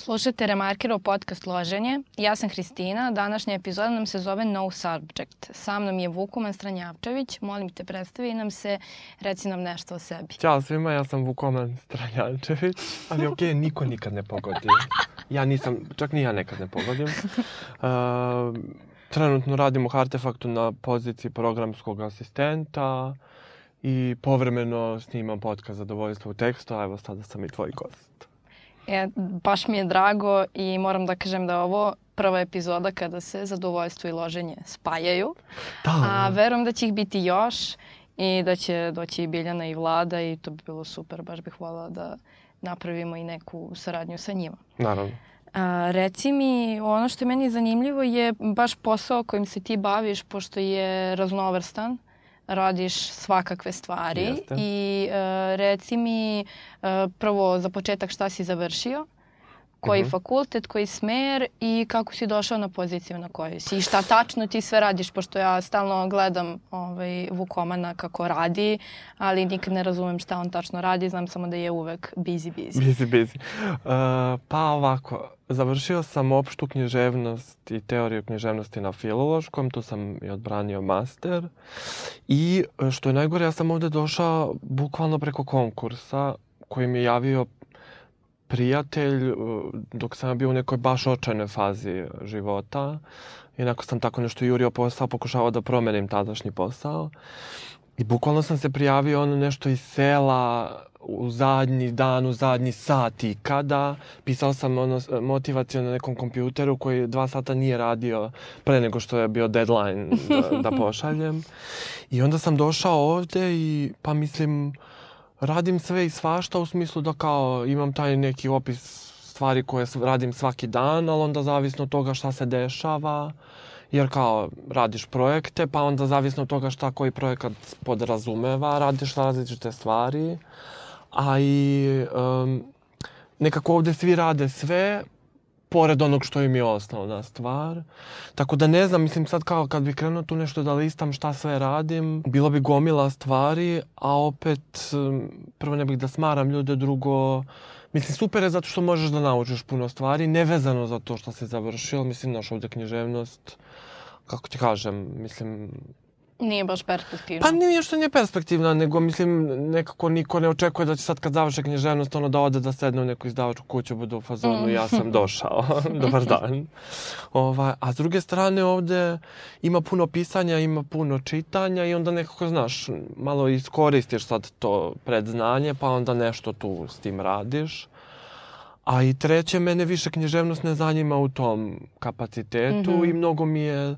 Slušajte Remarkerov podcast Loženje. Ja sam Hristina. Današnja epizoda nam se zove No Subject. Sa mnom je Vukoman Stranjavčević. Molim te, predstavi nam se, reci nam nešto o sebi. Ćao svima, ja sam Vukoman Stranjavčević, ali okej, okay, niko nikad ne pogodi. Ja nisam, čak ni ja nekad ne pogodim. Uh, trenutno radim u Artefaktu na poziciji programskog asistenta i povremeno snimam podcast Zadovoljstvo u tekstu, a evo sada sam i tvoj gost. E, baš mi je drago i moram da kažem da ovo prva epizoda kada se zadovoljstvo i loženje spajaju. Da. A verujem da će ih biti još i da će doći i Biljana i Vlada i to bi bilo super. Baš bih voljela da napravimo i neku saradnju sa njima. Naravno. A, reci mi, ono što je meni zanimljivo je baš posao kojim se ti baviš, pošto je raznovrstan radiš svakakve stvari Jeste. i uh, reci mi uh, prvo za početak šta si završio, koji uh Mhm. -huh. fakultet, koji smer i kako si došao na poziciju na kojoj si i šta tačno ti sve radiš, pošto ja stalno gledam ovaj, Vukomana kako radi, ali nikad ne razumem šta on tačno radi, znam samo da je uvek busy, busy. Busy, busy. Uh, pa ovako, završio sam opštu književnost i teoriju književnosti na filološkom, tu sam i odbranio master. I e, što je najgore, ja sam ovde došao bukvalno preko konkursa koji mi je javio prijatelj dok sam bio u nekoj baš očajnoj fazi života. Inako sam tako nešto jurio posao, pokušavao da promenim tadašnji posao. I bukvalno sam se prijavio ono nešto iz sela u zadnji dan, u zadnji sat i kada. Pisao sam ono motivaciju na nekom kompjuteru koji dva sata nije radio pre nego što je bio deadline da, da pošaljem. I onda sam došao ovde i pa mislim radim sve i svašta u smislu da kao imam taj neki opis stvari koje radim svaki dan, ali onda zavisno od toga šta se dešava, jer kao radiš projekte, pa onda zavisno od toga šta koji projekat podrazumeva, radiš različite stvari, a i um, nekako ovde svi rade sve, pored onog što im je osnovna stvar. Tako da ne znam, mislim sad kao kad bi krenuo tu nešto da listam šta sve radim, bilo bi gomila stvari, a opet prvo ne bih da smaram ljude, drugo Mislim, super je zato što možeš da naučiš puno stvari, nevezano za to što si završio. Mislim, naš ovde književnost, kako ti kažem, mislim, Nije baš perspektivno. Pa nije što nije perspektivna, nego mislim nekako niko ne očekuje da će sad kad završe književnost ono da ode da sedne u neku izdavačku kuću, bude u fazonu Mm. ja sam došao, dobar dan. Ovaj, a s druge strane ovde ima puno pisanja, ima puno čitanja i onda nekako znaš, malo iskoristiš sad to predznanje pa onda nešto tu s tim radiš. A i treće, mene više književnost ne zanima u tom kapacitetu Mhm. i mnogo mi je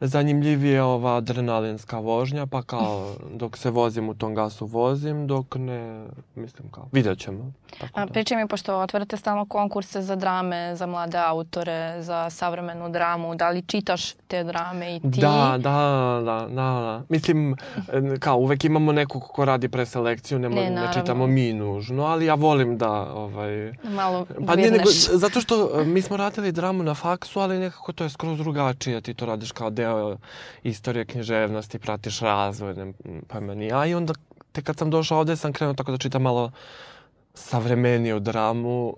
zanimljivije ova adrenalinska vožnja, pa kao dok se vozim u tom gasu vozim, dok ne, mislim kao, vidjet ćemo. Tako A, da. pričaj mi, pošto otvarate stalno konkurse za drame, za mlade autore, za savremenu dramu, da li čitaš te drame i ti? Da, da, da, da, da. Mislim, kao uvek imamo nekog ko radi preselekciju, ne, Ne, ne, ne čitamo mi nužno, ali ja volim da, ovaj, Malo Pa nije nego, zato što e, mi smo radili dramu na faksu, ali nekako to je skroz drugačije. Ti to radiš kao deo istorije književnosti, pratiš razvoj, ne pojma ni ja. I onda, te kad sam došao ovde, sam krenuo tako da čitam malo savremeniju dramu,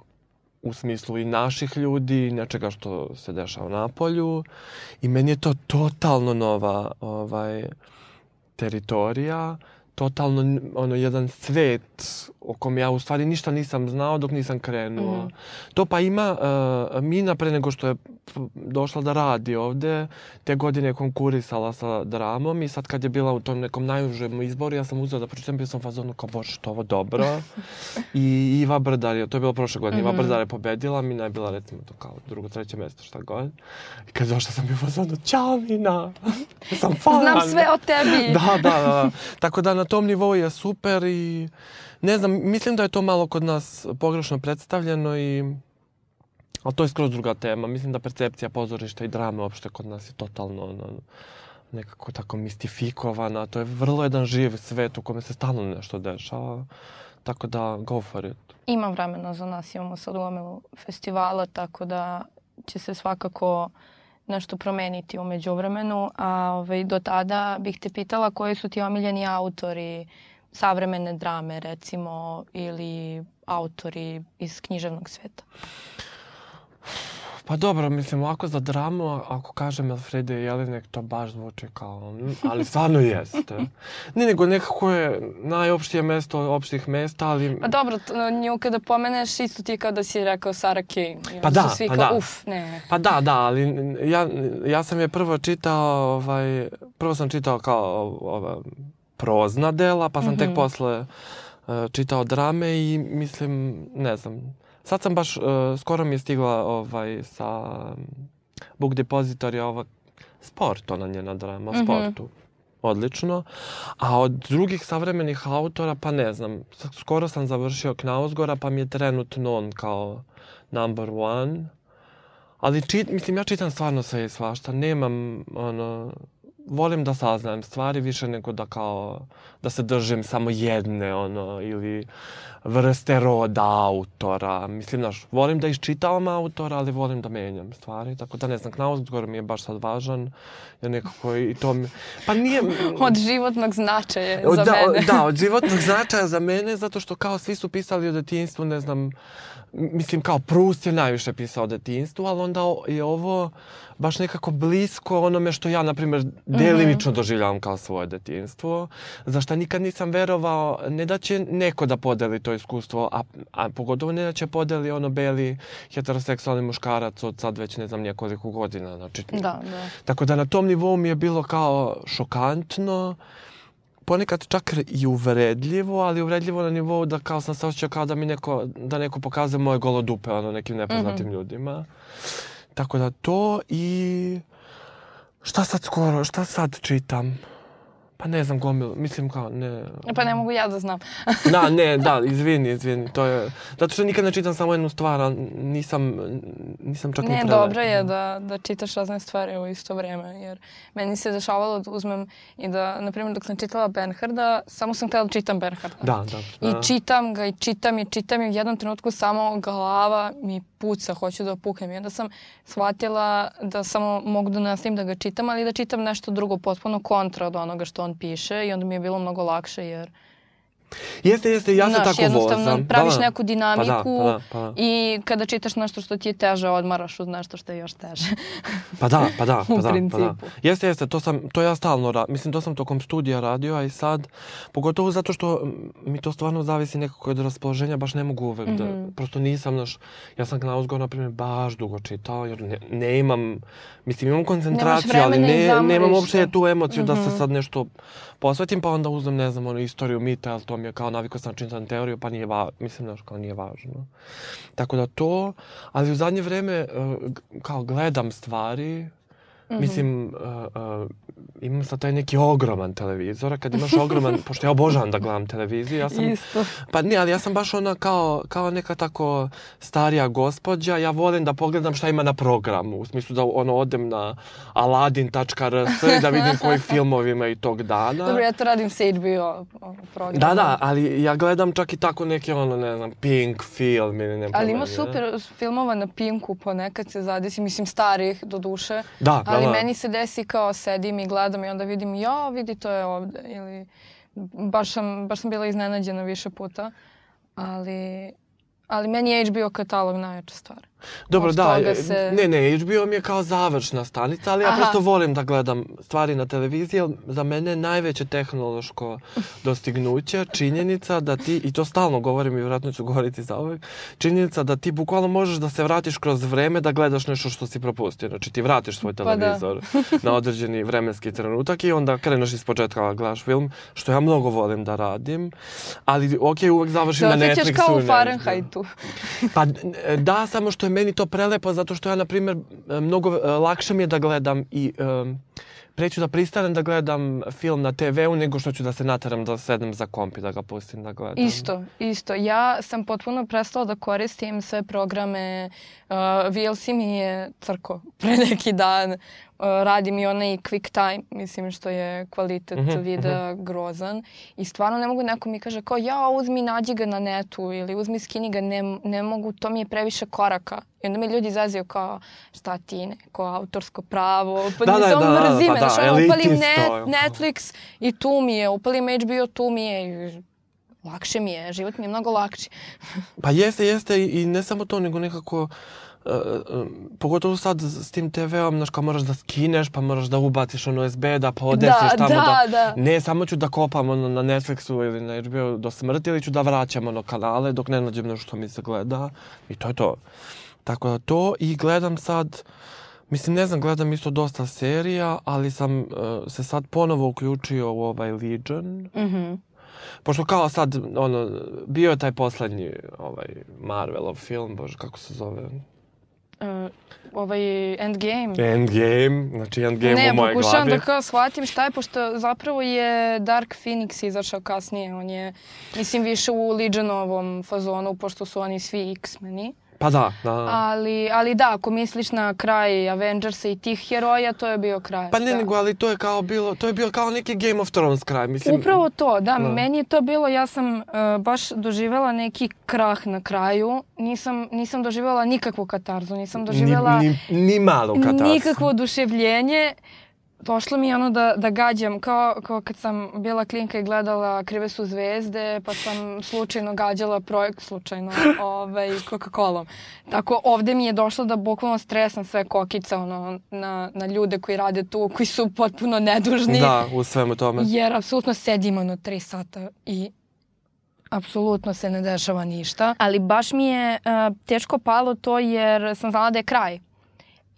u smislu i naših ljudi, i nečega što se dešava na polju. I meni je to totalno nova ovaj, teritorija, totalno ono jedan svet o kom ja u stvari ništa nisam znao dok nisam krenuo. Mhm. To pa ima uh, Mina pre nego što je došla da radi ovde, te godine je konkurisala sa dramom i sad kad je bila u tom nekom najužem izboru, ja sam uzela da pročitam, bio sam fazonu kao, bože, što ovo dobro. I Iva Brdar je, to je bilo prošle godine, Iva Mhm. Brdar je pobedila, Mina je bila recimo to kao drugo, treće mesto, šta god. I kad došla sam bio fazonu, ćao Mina, sam fan. Znam sve o tebi. Da, da, da. Tako da na tom nivou je super i ne znam, mislim da je to malo kod nas pogrešno predstavljeno i ali to je skroz druga tema. Mislim da percepcija pozorišta i drame uopšte kod nas je totalno ono, nekako tako mistifikovana. To je vrlo jedan živ svet u kome se stalno nešto dešava. Tako da, go for it. Ima vremena za nas, imamo sad gomilu festivala, tako da će se svakako nešto promeniti umeđu vremenu. A ovaj, do tada bih te pitala koji su ti omiljeni autori savremene drame, recimo, ili autori iz književnog sveta. Pa dobro, mislim, ovako za dramu, ako kažem Alfrede Jelinek, to baš zvuči kao, ali stvarno jeste. Ne, nego nekako je najopštije mesto opštih mesta, ali... Pa dobro, nju kada pomeneš, isto ti kao da si rekao Sarah Kane. Pa da, svi pa kao, da. uf, ne. Pa da, da, ali ja, ja sam je prvo čitao, ovaj, prvo sam čitao kao ova, prozna dela, pa sam tek Mhm. posle uh, čitao drame i mislim, ne znam, sad sam baš, uh, skoro mi je stigla ovaj, sa Book Depository ova sport, ona njena drama, o Mhm. sportu. Odlično. A od drugih savremenih autora, pa ne znam, skoro sam završio Knausgora, pa mi je trenutno on kao number one. Ali čit, mislim, ja čitam stvarno sve i svašta. Nemam, ono, volim da saznajem stvari više nego da kao, da se držim samo jedne, ono, ili vrste roda autora. Mislim, znaš, volim da iščitavam autora, ali volim da menjam stvari. Tako da, ne znam, Knausgor mi je baš sad važan, jer nekako i to mi... Pa nije... Od životnog značaja za da, mene. Da, od životnog značaja za mene, zato što kao svi su pisali o detinjstvu, ne znam, mislim kao Proust je najviše pisao o detinjstvu, ali onda je ovo baš nekako blisko onome što ja, na primjer, delimično doživljavam kao svoje detinjstvo, za što nikad nisam verovao, ne da će neko da podeli to iskustvo, a, a pogotovo ne da će podeli ono beli heteroseksualni muškarac od sad već ne znam nekoliko godina. Znači, Da, da. Tako da na tom nivou mi je bilo kao šokantno, ponekad čak i uvredljivo, ali uvredljivo na nivou da kao sam se osjećao kao da mi neko, da neko pokazuje moje golo dupe ono nekim nepoznatim Mhm. ljudima. Tako da to i šta sad skoro, šta sad čitam? Pa ne znam, gomil, mislim kao, ne... Pa ne mogu ja da znam. Da, ne, da, izvini, izvini, to je... Zato što nikad ne čitam samo jednu stvar, a nisam, nisam čak ni Ne, prele- dobro je da, da čitaš razne stvari u isto vreme, jer meni se dešavalo da uzmem i da, na primjer, dok sam čitala Bernharda, samo sam htjela da čitam Bernharda. Da, da. I da. čitam ga i čitam i čitam i u jednom trenutku samo glava mi puca, hoću da puknem. I onda sam shvatila da samo mogu da nastavim da ga čitam, ali da čitam nešto drugo, potpuno kontra od onoga što on piše i onda mi je bilo mnogo lakše jer Jeste, jeste, ja se Znaš, tako jednostavno vozam. praviš Da, da. neku dinamiku Pa da, pa da, pa da. i kada čitaš nešto što ti je teže, odmaraš uz nešto što je još teže. Pa da, pa da, U pa da, pa da. principu. Jeste, jeste, to sam, to ja stalno radim. Mislim, to sam tokom studija radio, a i sad, pogotovo zato što mm, mi to stvarno zavisi nekako od raspoloženja, baš ne mogu uvek da, Mhm. prosto nisam, naš, ja sam Knausgor, na primjer, baš dugo čitao, jer ne, ne imam, mislim, imam koncentraciju, ali ne, nemam uopšte tu emociju da se Mhm. sad nešto posvetim, pa onda uzmem, ne znam, ono, istoriju mita, ali to mi je kao čitam teoriju, pa nije va, mislim, znaš, kao nije važno. Tako da to, ali u zadnje vreme, g- kao gledam stvari, Mhm. Mislim, uh, uh, imam sad taj neki ogroman televizor, a kad imaš ogroman, pošto ja obožavam da gledam televiziju, ja sam, Isto. pa ne, ali ja sam baš ona kao, kao neka tako starija gospođa, ja volim da pogledam šta ima na programu, u smislu da ono odem na aladin.rs i da vidim koji filmovi imaju tog dana. Dobro, ja to radim sa HBO ono, program. Da, da, ali ja gledam čak i tako neke ono, ne znam, Pink film ili ne Ali ima ne. super filmova na Pinku, ponekad se zadesi, mislim starih do duše. Da, da, Ali meni se desi kao sedim i gledam i onda vidim, ja, vidi to je ovde. Ili, baš sam, baš sam bila iznenađena više puta. Ali, ali meni je HBO katalog najjača stvar. Dobro, Od da, e, se- ne, ne, HBO mi je kao završna stanica, ali ja Aha. prosto volim da gledam stvari na televiziji, jer za mene je najveće tehnološko dostignuće činjenica da ti, i to stalno govorim i vjerojatno ću govoriti za uvek, činjenica da ti bukvalno možeš da se vratiš kroz vreme da gledaš nešto što si propustio. Znači ti vratiš svoj Pa da. televizor na određeni vremenski trenutak i onda kreneš iz početka da gledaš film, što ja mnogo volim da radim, ali ok, uvek završim Se na osjećaš Netflixu. kao u i ne- Fahrenheitu. pa e, da, samo što je meni to prelepo zato što ja, na primjer, e, mnogo e, lakše mi je da gledam i um, preću da pristanem da gledam film na TV-u nego što ću da se nataram da sednem za komp i da ga pustim da gledam. Isto, isto. Ja sam potpuno prestala da koristim sve programe. Uh, VLC mi je crko pre neki dan. Uh, radi mi onaj quick time, mislim što je kvalitet Mhm, videa grozan. I stvarno ne mogu neko mi kaže kao ja uzmi nađi ga na netu ili uzmi skini ga, ne, ne mogu, to mi je previše koraka. I onda me ljudi izazivaju kao šta ti neko autorsko pravo, pa Da, da, samo da, da, mrzi pa me, da, znaš, ono, upalim net. Netflix i tu mi je, upalim HBO, tu mi je. i lakše mi je, život mi je mnogo lakši. Pa jeste, jeste i ne samo to, nego nekako uh, pogotovo sad s tim TV-om, znaš, kao moraš da skineš, pa moraš da ubaciš ono SB, da podesiš Da, tamo da, da... Ne, samo ću da kopam ono na Netflixu ili na HBO do smrti ili ću da vraćam ono kanale dok ne nađem nešto što mi se gleda. I to je to. Tako da to i gledam sad, mislim ne znam, gledam isto dosta serija, ali sam uh, se sad ponovo uključio u ovaj Legion. Mhm. Pošto kao sad, ono, bio je taj poslednji ovaj, Marvelov film, bože, kako se zove? Uh, ovaj Endgame. Endgame, znači Endgame ne, u moje pokušavam glavi. da kao shvatim šta je, pošto zapravo je Dark Phoenix izašao kasnije. On je, mislim, više u Legionovom fazonu, pošto su oni svi X-meni. Pa da, da. Ali, ali da, ako misliš na kraj Avengersa i tih heroja, to je bio kraj. Pa ne, da. nego, ali to je kao bilo, to je bio kao neki Game of Thrones kraj, mislim. Upravo to, da, Da. meni je to bilo, ja sam uh, baš doživjela neki krah na kraju, nisam, nisam doživjela nikakvu katarzu, nisam doživjela Ni, ni, ni malo katarsu. nikakvo oduševljenje. Došlo mi je ono da, da gađam, kao, kao kad sam bila klinka i gledala Krive su zvezde, pa sam slučajno gađala projekt, slučajno, ovaj, Coca-Colom. Tako, ovde mi je došlo da bukvalno stresam sve kokice ono, na, na ljude koji rade tu, koji su potpuno nedužni. Da, u svemu tome. Jer apsolutno sedimo ono tri sata i apsolutno se ne dešava ništa. Ali baš mi je uh, teško palo to jer sam znala da je kraj.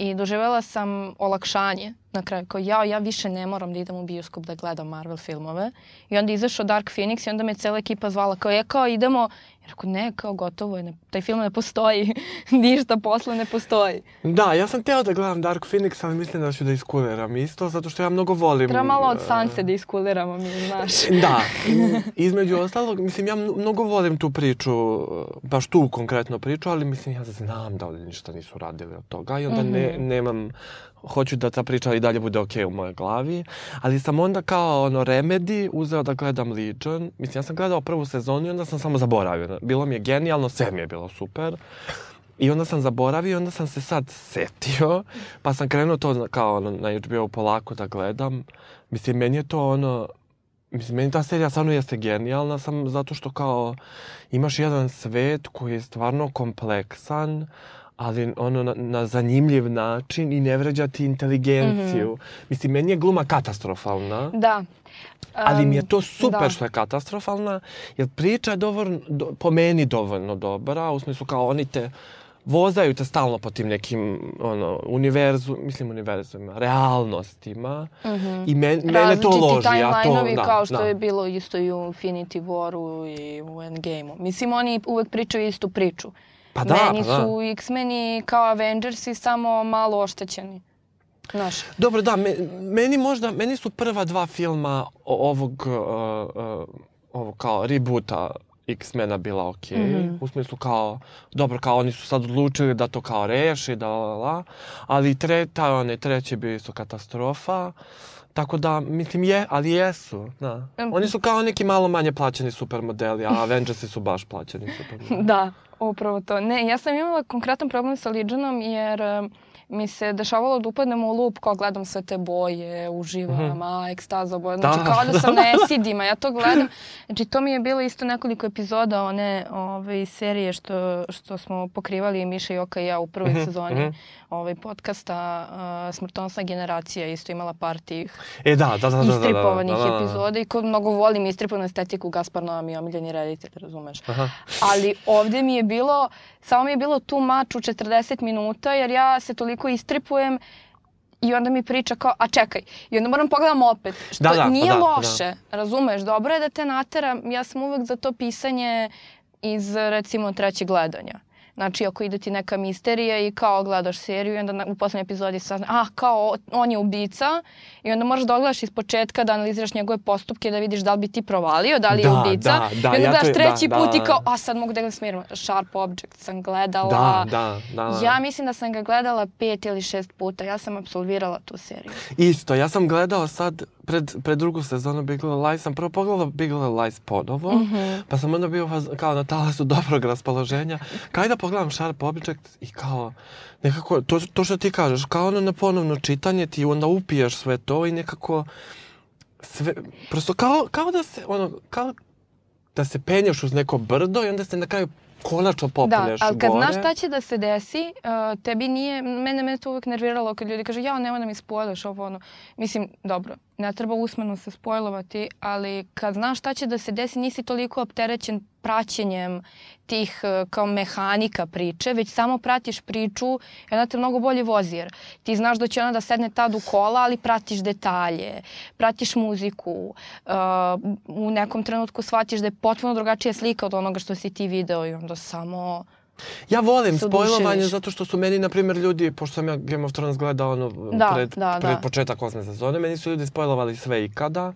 I doživjela sam olakšanje na kraju. Kao ja, ja više ne moram da idem u bioskop da gledam Marvel filmove. I onda izašao Dark Phoenix i onda me cela ekipa zvala kao, je kao idemo. Rekao, ne, kao gotovo je, ne, taj film ne postoji. Ništa posle ne postoji. Da, ja sam teo da gledam Dark Phoenix, ali mislim da ću da iskuliram isto, zato što ja mnogo volim... Treba malo od e, Sanse da iskuliramo mi, znaš. Da, između ostalog, mislim, ja mno- mnogo volim tu priču, baš tu konkretno priču, ali mislim, ja znam da oni ništa nisu radili od toga i onda ne, Mhm. nemam, hoću da ta priča i dalje bude okej u mojoj glavi, ali sam onda kao ono remedi uzeo da gledam Legion, mislim, ja sam gledao prvu sezonu i onda sam samo zaboravio, bilo mi je genijalno, sve mi je bilo super, I onda sam zaboravio, onda sam se sad setio, pa sam krenuo to kao na HBO polako da gledam. Mislim, meni je to ono, mislim, meni ta serija stvarno jeste genijalna, sam zato što kao imaš jedan svet koji je stvarno kompleksan, ali ono na, na zanimljiv način i ne vređa ti inteligenciju. Mislim, meni je gluma katastrofalna. Da. Ali mi je to super da. što je katastrofalna, jer priča je dovoljno, do, po meni dovoljno dobra, u smislu kao oni te vozaju te stalno po tim nekim ono, univerzu, mislim univerzumima, realnostima Mhm. i men, mene to Različiti loži. Ja to, timeline-ovi da, kao što da. je bilo isto i u Infinity Waru i u Endgame-u. Mislim, oni uvek pričaju istu priču. Pa da, Meni pa da. su X-meni kao Avengersi samo malo oštećeni. Znaš, Dobro, da, me, meni možda, meni su prva dva filma ovog, uh, uh, ovog kao rebota X-mena bila okej. Mhm. U smislu kao, dobro, kao oni su sad odlučili da to kao reši, da la, la, la. Ali tre, taj onaj treći bio isto katastrofa. Tako da, mislim, je, ali jesu, da. Em. Oni su kao neki malo manje plaćeni supermodeli, a Avengersi su baš plaćeni supermodeli. da, upravo to. Ne, ja sam imala konkretan problem sa Legionom jer em, mi se dešavalo da upadnem u lup kao gledam sve te boje, uživam, a, ekstaza boje. Znači Da. kao da sam na esidima, ja to gledam. Znači to mi je bilo isto nekoliko epizoda one ove, serije što, što smo pokrivali Miša Joka i ja u prvoj Mhm, sezoni mhm. Ovaj, podcasta uh, Smrtonosna generacija isto imala par tih E, da, da, da, da, da, da, da, da, da. epizoda i ko mnogo volim istripovanu estetiku, Gaspar Noa mi je omiljeni reditelj, razumeš? Aha. Ali ovde mi je bilo, samo mi je bilo tu mač u 40 minuta jer ja se toliko istripujem i onda mi priča kao, a čekaj, i onda moram pogledam opet, što Da, da, pa nije da, pa loše, razumeš, dobro je da te natera, ja sam uvek za to pisanje iz recimo trećeg gledanja. Znači, ako ide ti neka misterija i kao gledaš seriju i onda na, u poslednjoj epizodi sazna, ah, kao on je ubica i onda moraš da ogledaš iz početka da analiziraš njegove postupke da vidiš da li bi ti provalio, da li je Da, ubica. da, da, I onda ja gledaš to- treći da, put i da. kao, a sad mogu da ga smirim. Sharp Object sam gledala. Da, da, da, da. Ja mislim da sam ga gledala pet ili šest puta. Ja sam absolvirala tu seriju. Isto, ja sam gledao sad, pred, pred drugu sezonu Big Little Lies, sam prvo pogledao Big Little Lies ponovo, Mhm. pa sam onda bio kao na talasu dobrog raspoloženja, kao i da pogledam Sharp Object i kao nekako, to, to što ti kažeš, kao ono na ponovno čitanje, ti onda upiješ sve to i nekako sve, prosto kao, kao da se, ono, kao, da se penješ uz neko brdo i onda se na kraju konačno Da, popneš ali kad gore. znaš šta će da se desi, uh, tebi nije, mene, mene to uvek nerviralo kad ljudi kažu ja nemoj da mi spojlaš ovo ono. Mislim, dobro, ne treba usmeno se spojlovati, ali kad znaš šta će da se desi, nisi toliko opterećen praćenjem tih uh, kao mehanika priče, već samo pratiš priču i onda te mnogo bolje vozi jer ti znaš da će ona da sedne tad u kola, ali pratiš detalje, pratiš muziku, uh, u nekom trenutku shvatiš da je potpuno drugačija slika od onoga što si ti video i onda samo Ja volim spojlovanje zato što su meni, na primjer, ljudi, pošto sam ja Game of Thrones gledao ono Da, pred, da, pred da. početak osme sezone, meni su ljudi spojlovali sve ikada.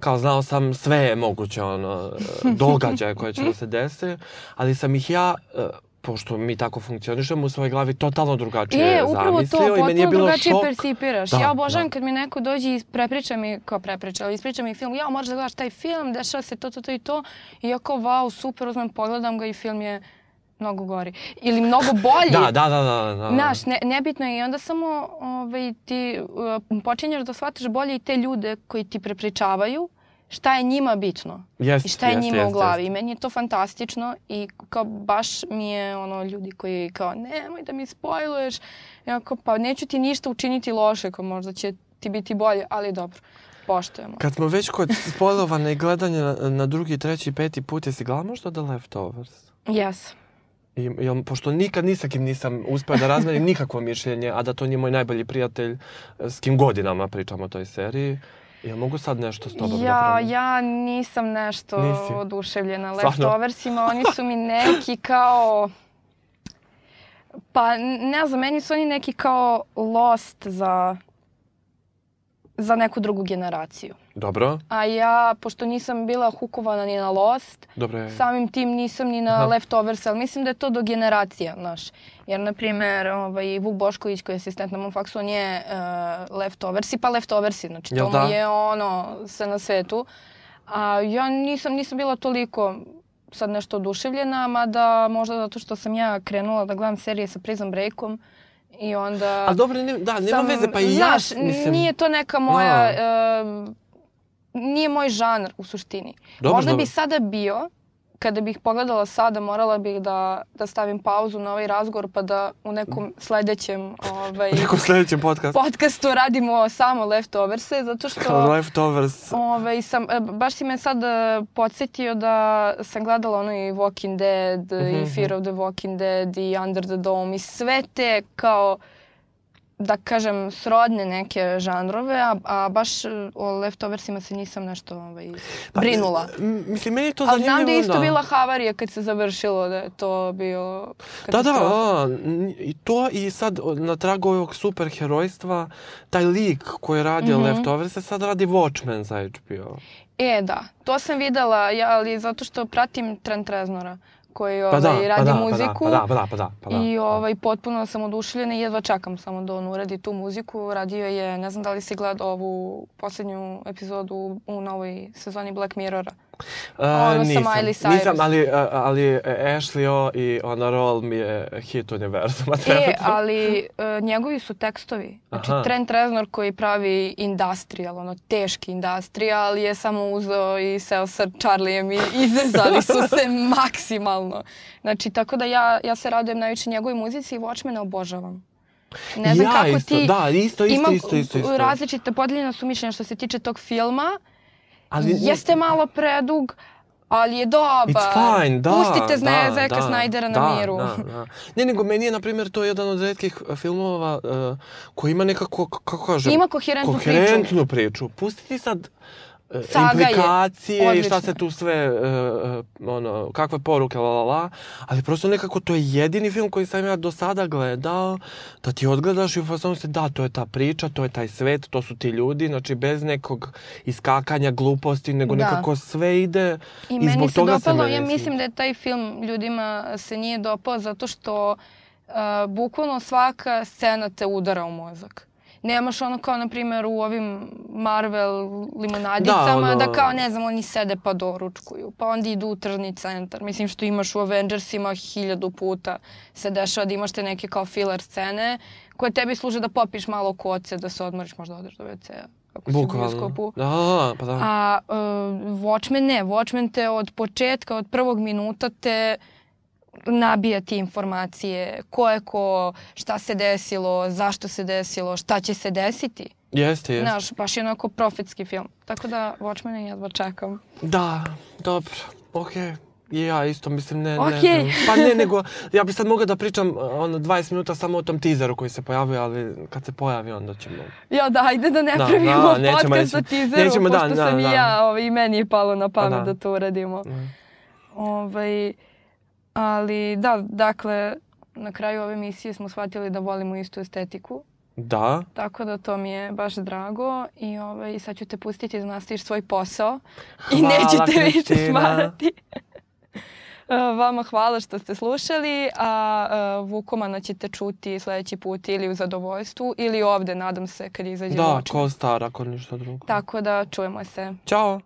Kao znao sam sve moguće ono, događaje koje će da se dese, ali sam ih ja e, pošto mi tako funkcionišemo u svojoj glavi totalno drugačije E, upravo to, zamislio i meni je potpuno bilo drugačije šok. percipiraš. Da, ja obožavam da. kad mi neko dođe i prepriča mi, kao prepriča, ispriča mi film, ja moraš da gledaš taj film, dešava se to, to, to i to. I ja kao, wow, super, uzmem, pogledam ga i film je mnogo gori. Ili mnogo bolji. Da, da, da, da. da. Znaš, ne, nebitno je i onda samo ovaj, ti uh, počinješ da shvataš bolje i te ljude koji ti prepričavaju šta je njima bitno Jest, i šta je jest, njima jest, u glavi. I jest. meni je to fantastično i kao baš mi je ono ljudi koji kao nemoj da mi spojluješ. Ja kao pa neću ti ništa učiniti loše, kao možda će ti biti bolje, ali dobro, poštujemo. Kad smo već kod spojlovanja i gledanja na, na drugi, treći, peti put, jesi gledala možda The Leftovers? Yes. I, jel, pošto nikad ni sa kim nisam uspeo da razmenim nikakvo mišljenje, a da to nije moj najbolji prijatelj s kim godinama pričam o toj seriji, jel mogu sad nešto s tobom da Ja, promenim? ja nisam nešto Nisi? oduševljena leftoversima. Oni su mi neki kao... Pa ne znam, meni su oni neki kao lost za za neku drugu generaciju. Dobro, A ja, pošto nisam bila hukovana ni na Lost, dobro je. samim tim nisam ni na Aha. Leftovers, ali mislim da je to do generacija, znaš. Jer, na primjer, ovaj, Vuk Bošković koji je asistent na mom faksu, on je uh, Leftoversi, pa Leftoversi, znači Jel to da? mu je ono sve na svetu. A ja nisam, nisam bila toliko sad nešto oduševljena, mada možda zato što sam ja krenula da gledam serije sa Prison Breakom i onda... Ali dobro, ne, da, nema sam- veze, pa i znaš, ja, mislim... nije to neka moja... em, nije moj žanr u suštini. Dobro, Možda dobro. bi sada bio, kada bih pogledala sada, morala bih da, da stavim pauzu na ovaj razgovor pa da u nekom sledećem ovaj, U nekom sljedećem podcastu. podcastu radimo samo leftoverse, zato što... Leftovers. Ovaj, sam, e, baš si me sad e, podsjetio da sam gledala ono i Walking Dead Mhm, i Fear of the Walking Dead i Under the Dome i sve te kao da kažem srodne neke žanrove, a, a baš e, o leftoversima se nisam nešto ovaj, Pa, brinula. m, Mislim, meni je to Ali zanimljivo. znam da je isto da. bila havarija kad se završilo, da je to bio Da, da, katastrofa. a, i to i sad na tragu ovog superherojstva, taj lik koji je radio Mhm. Leftovers se sad radi Watchmen za HBO. E, da, to sam videla, ja, ali zato što pratim Trent Reznora koji Pa ovaj, da, pa radi da, muziku. pa da, pa da, pa da, pa da. I ovaj, potpuno sam oduševljena i jedva čekam samo da on uradi tu muziku. Radio je, ne znam da li si gledao ovu poslednju epizodu u novoj sezoni Black Mirrora. Uh, ono sa nisam, Miley Cyrus. Nisam, ali, ali e, Ashley O i Ona Roll mi je hit univerzuma. E, ali e, njegovi su tekstovi. Znači, Aha. Trent Reznor koji pravi industrial, ono teški industrial, je samo uzeo i seo sa Charlijem i izrezali su se maksimalno. Znači, tako da ja, ja se radujem najviše njegovoj muzici i Watchmena obožavam. Ne znam ja kako isto, ti... Da, isto, isto, Ima isto, isto, isto. različite podeljena su mišljenja što se tiče tog filma. Ali, Jeste malo predug, ali je dobar. It's fine, da. Pustite Zne, da, Zeka da, Snydera na da, miru. Da, da. Ne, nego meni je, na primjer, to jedan od redkih uh, filmova uh, koji ima nekako, kako kažem... Ima koherentnu priču. koherentnu priču. Pusti ti sad Saga je implikacije i šta se tu sve, uh, ono, kakve poruke, la, la, la. Ali prosto nekako to je jedini film koji sam ja do sada gledao, da ti odgledaš i u fazonu se, da, to je ta priča, to je taj svet, to su ti ljudi, znači bez nekog iskakanja, gluposti, nego Da. nekako sve ide I, i, zbog toga dopalo, se ja mislim da je taj film ljudima se nije dopao zato što uh, bukvalno svaka scena te udara u mozak. Nemaš ono kao, na primjer, u ovim Marvel limonadicama, Da, ono- da kao, ne znam, oni sede pa doručkuju, pa onda idu u tržni centar. Mislim što imaš u Avengersima hiljadu puta se dešava da imaš te neke kao filler scene koje tebi služe da popiš malo koce, da se odmoriš, možda odeš do WC-a. ako si u Bukvalno. bioskopu. Da, pa da. A uh, Watchmen ne, Watchmen te od početka, od prvog minuta te nabija ti informacije, ko je ko, šta se desilo, zašto se desilo, šta će se desiti. Jeste, jeste. Znaš, baš je onako profetski film. Tako da Watchmen jedva čekam. Da, dobro, okej. I ja isto mislim, ne, ne Okej. znam. Pa ne, nego, ja bi sad mogla da pričam ono 20 minuta samo o tom teaseru koji se pojavio, ali kad se pojavi onda ćemo... Ja, da, ajde da ne Da, pravimo da, nećemo, podcast o nećemo. teaseru, Nećemo, da, pošto da, sam i da. ja, ovaj, i meni je palo na pamet da. da. to uradimo. Mm. Ovaj, ali da, dakle, na kraju ove emisije smo shvatili da volimo istu estetiku. Da, Tako da to mi je baš drago i ovaj, sad ću te pustiti da nastaviš svoj posao i Hvala, nećete više Kristina. smarati. E, Vama hvala što ste slušali, a e, Vukomana ćete čuti sledeći put ili u zadovoljstvu ili ovde, nadam se, kad izađe da, ko star, ako ništa drugo. Tako da čujemo se. Ćao!